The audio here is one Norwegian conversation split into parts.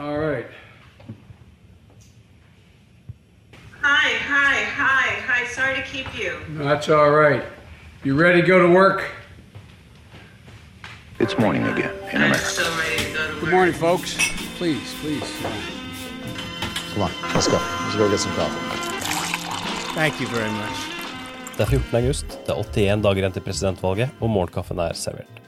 All right. Hi, hi, hi, hi. Sorry to keep you. That's all right. You ready to go to work? It's morning again in I'm America. so ready to go to work. Good morning, folks. Please, please. Come on, let's go. Let's go get some coffee. Thank you very much. Det er 14. august, det er 81 dager igjen til presidentvalget, og morgenkaffen er servert.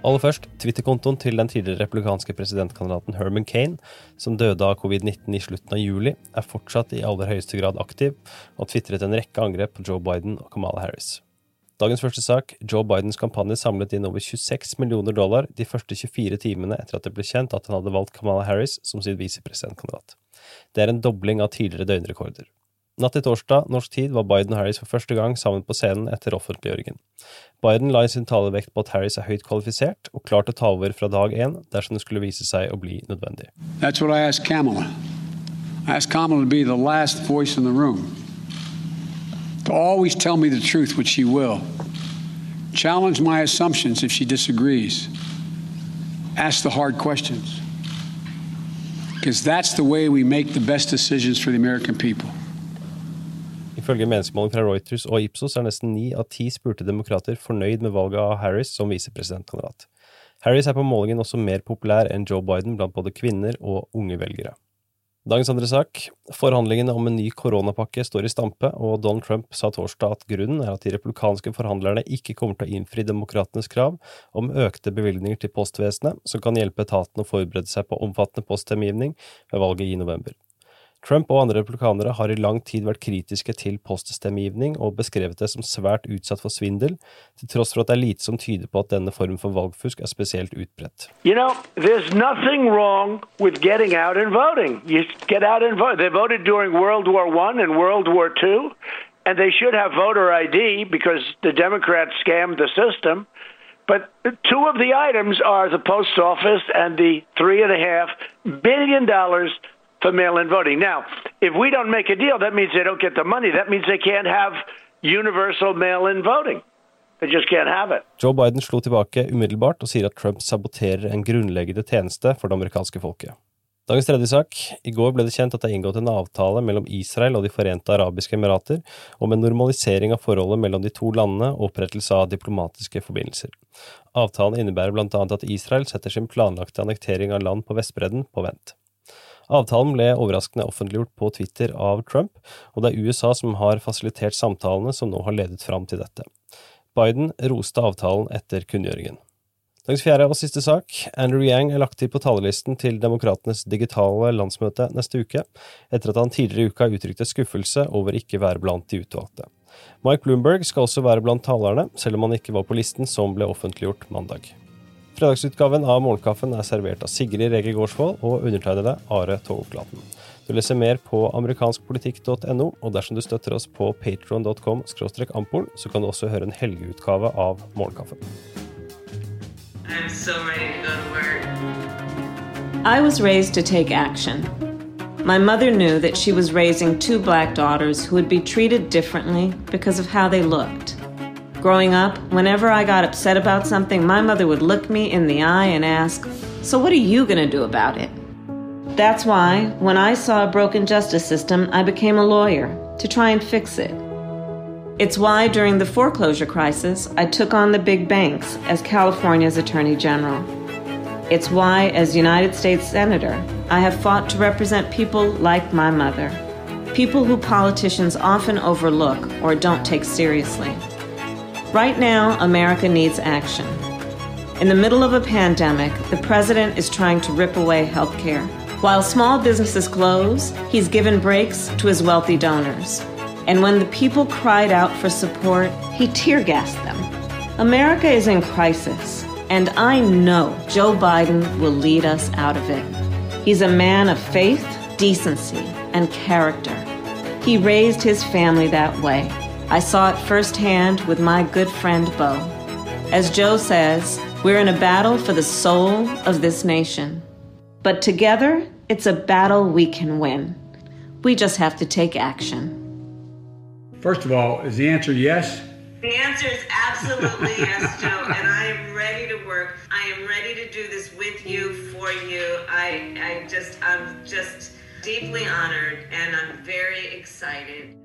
Aller først, Twitter-kontoen til den tidligere republikanske presidentkandidaten Herman Kane, som døde av covid-19 i slutten av juli, er fortsatt i aller høyeste grad aktiv, og tvitret en rekke angrep på Joe Biden og Kamala Harris. Dagens første sak, Joe Bidens kampanje samlet inn over 26 millioner dollar de første 24 timene etter at det ble kjent at han hadde valgt Kamala Harris som sin visepresidentkandidat. Det er en dobling av tidligere døgnrekorder. Natt til torsdag norsk tid var Biden og Harris for første gang sammen på scenen etter offentliggjøringen. Biden la i sin tale vekt på at Harris er høyt kvalifisert og klar til å ta over fra dag én dersom det skulle vise seg å bli nødvendig. That's what I asked Kamala. I asked Kamala to be the last voice in the room, to always tell me the truth, which she will. Challenge my assumptions if she disagrees. Ask the hard questions. Because that's the way we make the best decisions for the American people. Ifølge meningsmåling fra Reuters og Ipsos er nesten ni av ti spurte demokrater fornøyd med valget av Harris som visepresidentkandidat. Harris er på målingen også mer populær enn Joe Biden blant både kvinner og unge velgere. Dagens andre sak. Forhandlingene om en ny koronapakke står i stampe, og Donald Trump sa torsdag at grunnen er at de republikanske forhandlerne ikke kommer til å innfri demokratenes krav om økte bevilgninger til postvesenet, som kan hjelpe etaten å forberede seg på omfattende poststemmegivning ved valget i november. Trump og andre republikanere har i lang tid vært kritiske til poststemmegivning og beskrevet det som svært utsatt for svindel, til tross for at det er lite som tyder på at denne formen for valgfusk er spesielt utbredt. You know, there's nothing wrong with getting out and voting. You get out and vote. They voted during World War I and World War II, and they should have voter ID because the Democrats scammed the system. But two of the items are the post office and the three and a half billion for mail-in voting. Now, if we don't make a deal, that means they don't get the money. That means they can't have universal mail-in voting. They just can't have it. Joe Biden slo tilbake umiddelbart og sier at Trump saboterer en grunnleggende tjeneste for det amerikanske folket. Dagens tredje sak. I går ble det kjent at det er inngått en avtale mellom Israel og De forente arabiske emirater om en normalisering av forholdet mellom de to landene og opprettelse av diplomatiske forbindelser. Avtalen innebærer blant annet at Israel setter sin planlagte annektering av land på Vestbredden på vent. Avtalen ble overraskende offentliggjort på Twitter av Trump, og det er USA som har fasilitert samtalene som nå har ledet fram til dette. Biden roste avtalen etter kunngjøringen. Dagens fjerde og siste sak. Andrew Yang er lagt til på talerlisten til Demokratenes digitale landsmøte neste uke, etter at han tidligere i uka uttrykte skuffelse over ikke være blant de utvalgte. Mike Bloomberg skal også være blant talerne, selv om han ikke var på listen som ble offentliggjort mandag. Fredagsutgaven av Morgenkaffen er servert av Sigrid Rege Gårdsvold og undertegnede Are Togoklaten. Du leser mer på amerikanskpolitikk.no, og dersom du støtter oss på patron.com ampol, så kan du også høre en helgeutgave av Morgenkaffen. I'm so ready to go to work. I was raised to take action. My mother knew that she was raising two black daughters who would be treated differently because of how they looked. Growing up, whenever I got upset about something, my mother would look me in the eye and ask, So what are you going to do about it? That's why, when I saw a broken justice system, I became a lawyer to try and fix it. It's why, during the foreclosure crisis, I took on the big banks as California's Attorney General. It's why, as United States Senator, I have fought to represent people like my mother, people who politicians often overlook or don't take seriously. Right now, America needs action. In the middle of a pandemic, the president is trying to rip away health care. While small businesses close, he's given breaks to his wealthy donors. And when the people cried out for support, he tear gassed them. America is in crisis, and I know Joe Biden will lead us out of it. He's a man of faith, decency, and character. He raised his family that way. I saw it firsthand with my good friend Bo. As Joe says, we're in a battle for the soul of this nation. But together, it's a battle we can win. We just have to take action. First of all, is the answer yes? The answer is absolutely yes, Joe, and I am ready to work. I am ready to do this with you, for you. I, I just, I'm just deeply honored and I'm very excited.